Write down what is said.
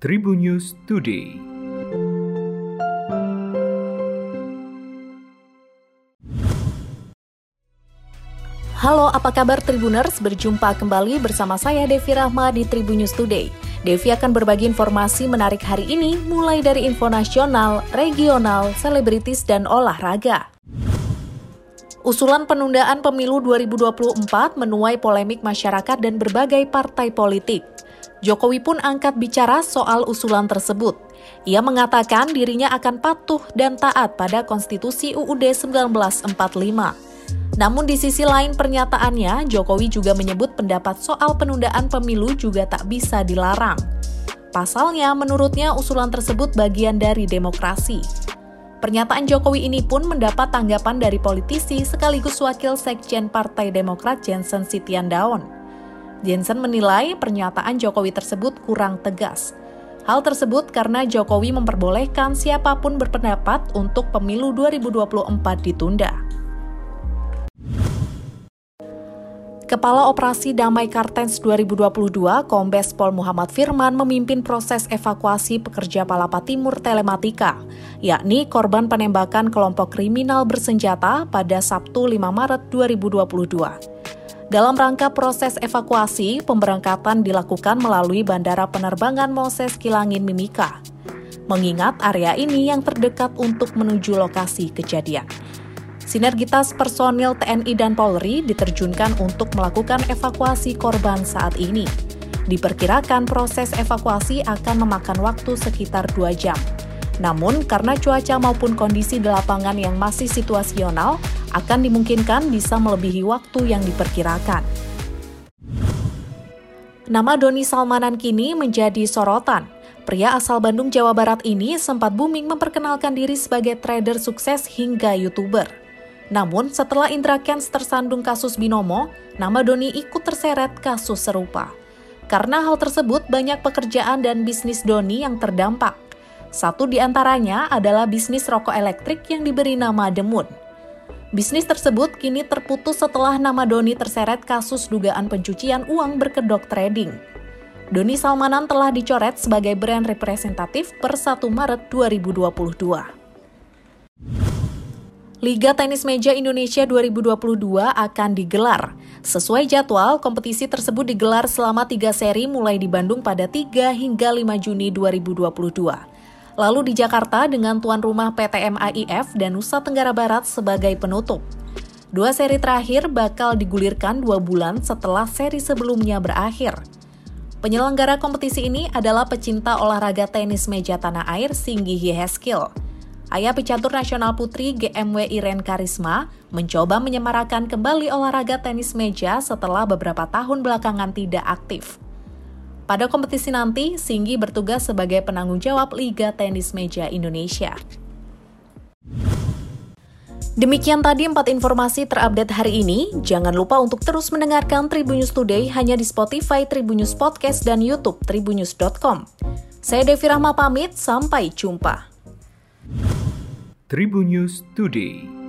Tribun News Today. Halo, apa kabar Tribuners? Berjumpa kembali bersama saya Devi Rahma di Tribun News Today. Devi akan berbagi informasi menarik hari ini, mulai dari info nasional, regional, selebritis, dan olahraga. Usulan penundaan pemilu 2024 menuai polemik masyarakat dan berbagai partai politik. Jokowi pun angkat bicara soal usulan tersebut. Ia mengatakan dirinya akan patuh dan taat pada konstitusi UUD 1945. Namun di sisi lain pernyataannya, Jokowi juga menyebut pendapat soal penundaan pemilu juga tak bisa dilarang. Pasalnya, menurutnya usulan tersebut bagian dari demokrasi. Pernyataan Jokowi ini pun mendapat tanggapan dari politisi sekaligus wakil sekjen Partai Demokrat Jensen Sitiandaon. Jensen menilai pernyataan Jokowi tersebut kurang tegas. Hal tersebut karena Jokowi memperbolehkan siapa pun berpendapat untuk pemilu 2024 ditunda. Kepala Operasi Damai Kartens 2022, Kombes Pol Muhammad Firman memimpin proses evakuasi pekerja Palapa Timur Telematika, yakni korban penembakan kelompok kriminal bersenjata pada Sabtu 5 Maret 2022. Dalam rangka proses evakuasi, pemberangkatan dilakukan melalui Bandara Penerbangan Moses Kilangin Mimika. Mengingat area ini yang terdekat untuk menuju lokasi kejadian. Sinergitas personil TNI dan Polri diterjunkan untuk melakukan evakuasi korban saat ini. Diperkirakan proses evakuasi akan memakan waktu sekitar 2 jam. Namun, karena cuaca maupun kondisi di lapangan yang masih situasional, akan dimungkinkan bisa melebihi waktu yang diperkirakan. Nama Doni Salmanan kini menjadi sorotan. Pria asal Bandung, Jawa Barat ini sempat booming memperkenalkan diri sebagai trader sukses hingga YouTuber. Namun, setelah Indra Kents tersandung kasus binomo, nama Doni ikut terseret kasus serupa. Karena hal tersebut, banyak pekerjaan dan bisnis Doni yang terdampak. Satu di antaranya adalah bisnis rokok elektrik yang diberi nama The. Bisnis tersebut kini terputus setelah nama Doni terseret kasus dugaan pencucian uang berkedok trading. Doni Salmanan telah dicoret sebagai brand representatif per 1 Maret 2022. Liga Tenis Meja Indonesia 2022 akan digelar. Sesuai jadwal, kompetisi tersebut digelar selama tiga seri mulai di Bandung pada 3 hingga 5 Juni 2022 lalu di Jakarta dengan tuan rumah PTM AIF dan Nusa Tenggara Barat sebagai penutup. Dua seri terakhir bakal digulirkan dua bulan setelah seri sebelumnya berakhir. Penyelenggara kompetisi ini adalah pecinta olahraga tenis meja tanah air Singgi Heskil. Ayah pecatur nasional putri GMW Iren Karisma mencoba menyemarakan kembali olahraga tenis meja setelah beberapa tahun belakangan tidak aktif. Pada kompetisi nanti, Singgi bertugas sebagai penanggung jawab Liga Tenis Meja Indonesia. Demikian tadi empat informasi terupdate hari ini. Jangan lupa untuk terus mendengarkan Tribunnews Today hanya di Spotify, Tribunnews Podcast, dan Youtube tribunnews.com. Saya Devi Rahma pamit, sampai jumpa. Tribunnews Today